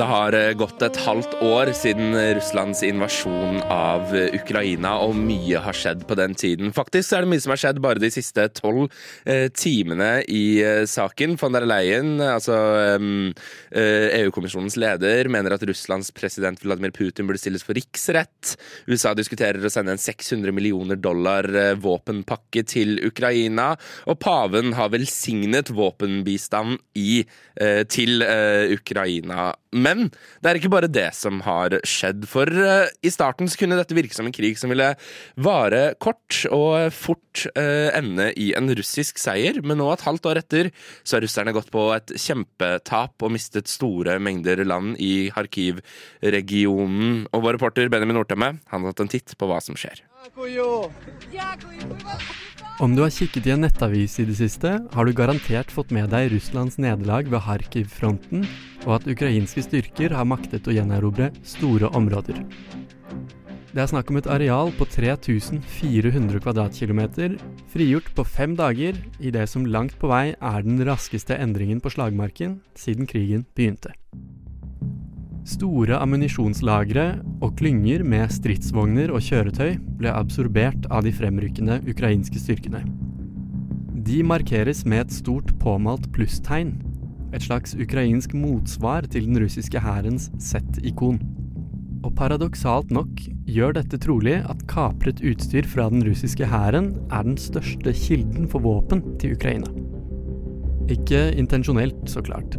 Det har eh, gått et halvt år siden Russlands invasjon av eh, Ukraina, og mye har skjedd på den tiden. Faktisk er det mye som har skjedd bare de siste tolv eh, timene i saken. Von der Leyen, altså eh, EU-kommisjonens leder, mener at Russlands president Vladimir Putin burde stilles for riksrett. USA diskuterer å sende en 600 millioner dollar våpenpakke til Ukraina, og paven har velsignet våpenbistand i, til Ukraina. Men det er ikke bare det som har skjedd. For uh, i starten så kunne dette virke som en krig som ville vare kort og fort uh, ende i en russisk seier. Men nå, et halvt år etter, så har russerne gått på et kjempetap og mistet store mengder land i Kharkiv-regionen. Og vår reporter Benjamin Nordtømme har tatt en titt på hva som skjer. Om du har kikket i en nettavis i det siste, har du garantert fått med deg Russlands nederlag ved Kharkiv-fronten, og at ukrainske styrker har maktet å gjenerobre store områder. Det er snakk om et areal på 3400 kvadratkilometer, frigjort på fem dager i det som langt på vei er den raskeste endringen på slagmarken siden krigen begynte. Store ammunisjonslagre og klynger med stridsvogner og kjøretøy ble absorbert av de fremrykkende ukrainske styrkene. De markeres med et stort påmalt plusstegn, et slags ukrainsk motsvar til den russiske hærens Z-ikon. Og paradoksalt nok gjør dette trolig at kapret utstyr fra den russiske hæren er den største kilden for våpen til Ukraina. Ikke intensjonelt, så klart.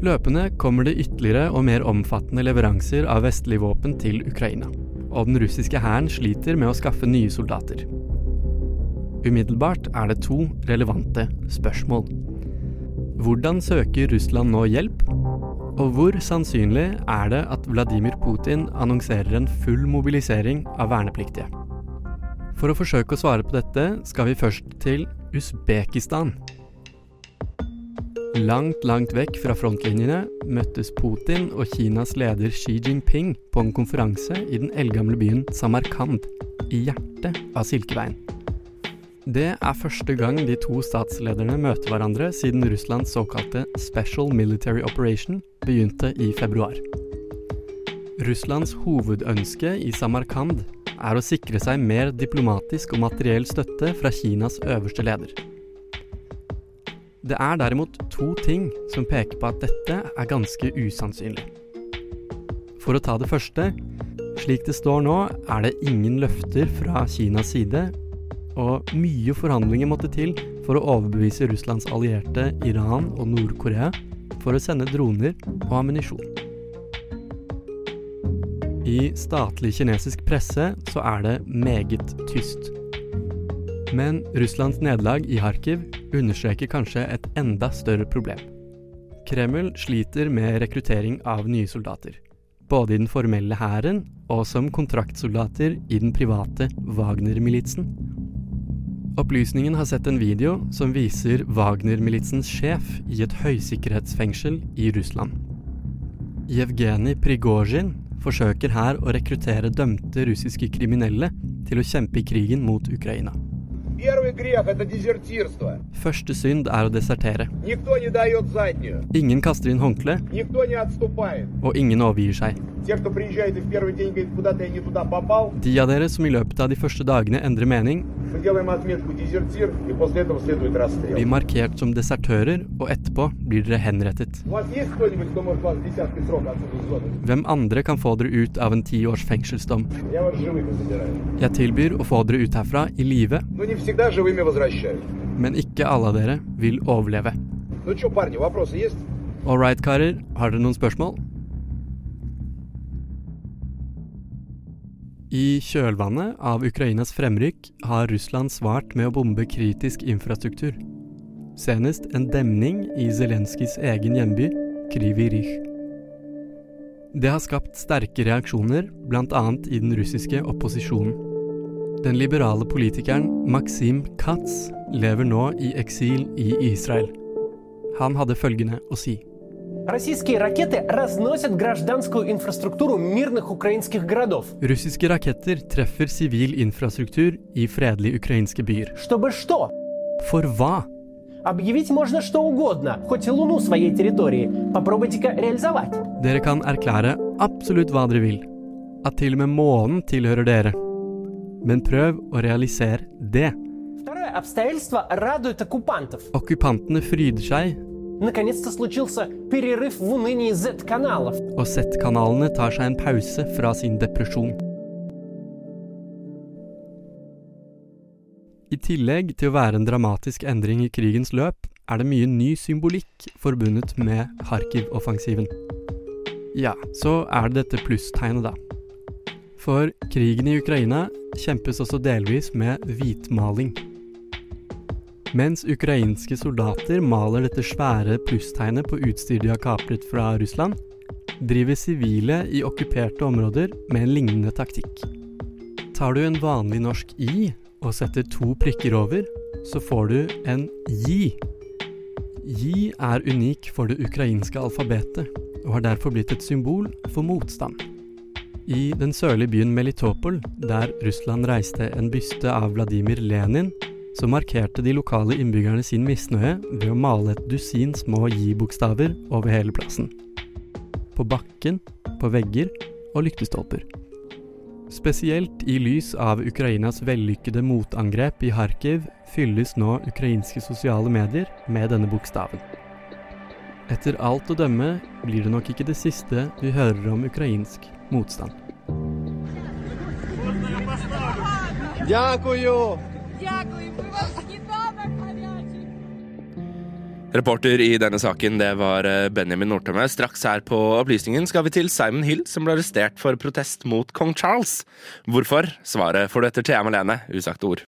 Løpende kommer det ytterligere og mer omfattende leveranser av vestlige våpen til Ukraina, og den russiske hæren sliter med å skaffe nye soldater. Umiddelbart er det to relevante spørsmål. Hvordan søker Russland nå hjelp? Og hvor sannsynlig er det at Vladimir Putin annonserer en full mobilisering av vernepliktige? For å forsøke å svare på dette skal vi først til Usbekistan. Langt, langt vekk fra frontlinjene møttes Putin og Kinas leder Xi Jinping på en konferanse i den eldgamle byen Samarkand, i hjertet av Silkeveien. Det er første gang de to statslederne møter hverandre siden Russlands såkalte Special Military Operation begynte i februar. Russlands hovedønske i Samarkand er å sikre seg mer diplomatisk og materiell støtte fra Kinas øverste leder. Det er derimot to ting som peker på at dette er ganske usannsynlig. For å ta det første, slik det står nå, er det ingen løfter fra Kinas side, og mye forhandlinger måtte til for å overbevise Russlands allierte Iran og Nord-Korea for å sende droner og ammunisjon. I statlig kinesisk presse så er det meget tyst. Men Russlands nederlag i Kharkiv understreker kanskje et enda større problem. Kreml sliter med rekruttering av nye soldater. Både i den formelle hæren og som kontraktsoldater i den private Wagner-militsen. Opplysningen har sett en video som viser Wagner-militsens sjef i et høysikkerhetsfengsel i Russland. Jevgenij Prigozjin forsøker her å rekruttere dømte russiske kriminelle til å kjempe i krigen mot Ukraina. Første synd er å desertere. Ingen kaster inn håndkle, og ingen overgir seg. De av dere som i løpet av de første dagene endrer mening, blir markert som desertører, og etterpå blir dere henrettet. Hvem andre kan få dere ut av en ti års fengselsdom? Jeg tilbyr å få dere ut herfra i live, men ikke alle av dere vil overleve. All right, karer. Har dere noen spørsmål? I kjølvannet av Ukrainas fremrykk har Russland svart med å bombe kritisk infrastruktur. Senest en demning i Zelenskyjs egen hjemby, Krivi Rih. Det har skapt sterke reaksjoner, bl.a. i den russiske opposisjonen. Den liberale politikeren Maxim Katz lever nå i eksil i Israel. Han hadde følgende å si. Российские ракеты разносят гражданскую инфраструктуру мирных украинских городов. Russiske raketter treffer sivil infrastruktur i fredelige ukrainske byer. Чтобы что? For hva? Объявить можно что угодно, хоть и Луну своей территории. Попробуйте-ка реализовать. Dere kan erklære absolutt hva dere vil. At til og med månen tilhører dere. Men prøv å realisere det. Второе обстоятельство радует оккупантов. Okkupantene fryder seg, Наконец-то случился перерыв в унынии Z-каналов. og Z-kanalene tar seg en pause fra sin depresjon. I tillegg til å være en dramatisk endring i krigens løp, er det mye ny symbolikk forbundet med Kharkiv-offensiven. Ja, så er det dette plusstegnet, da. For krigen i Ukraina kjempes også delvis med hvitmaling. Mens ukrainske soldater maler dette svære plusstegnet på utstyr de har kapret fra Russland, driver sivile i okkuperte områder med en lignende taktikk. Tar du en vanlig norsk i og setter to prikker over, så får du en ji. Ji er unik for det ukrainske alfabetet, og har derfor blitt et symbol for motstand. I den sørlige byen Melitopol, der Russland reiste en byste av Vladimir Lenin, så markerte de lokale innbyggerne sin misnøye ved å male et dusin små ji-bokstaver over hele plassen. På bakken, på vegger og lyktestolper. Spesielt i lys av Ukrainas vellykkede motangrep i Kharkiv fylles nå ukrainske sosiale medier med denne bokstaven. Etter alt å dømme blir det nok ikke det siste du hører om ukrainsk motstand. Дякую! Reporter i denne saken det var eh, Benjamin Nordtømme. Straks her på Opplysningen skal vi til Simon Hill, som ble arrestert for protest mot kong Charles. Hvorfor? Svaret får du etter Thea Malene, usagte ord.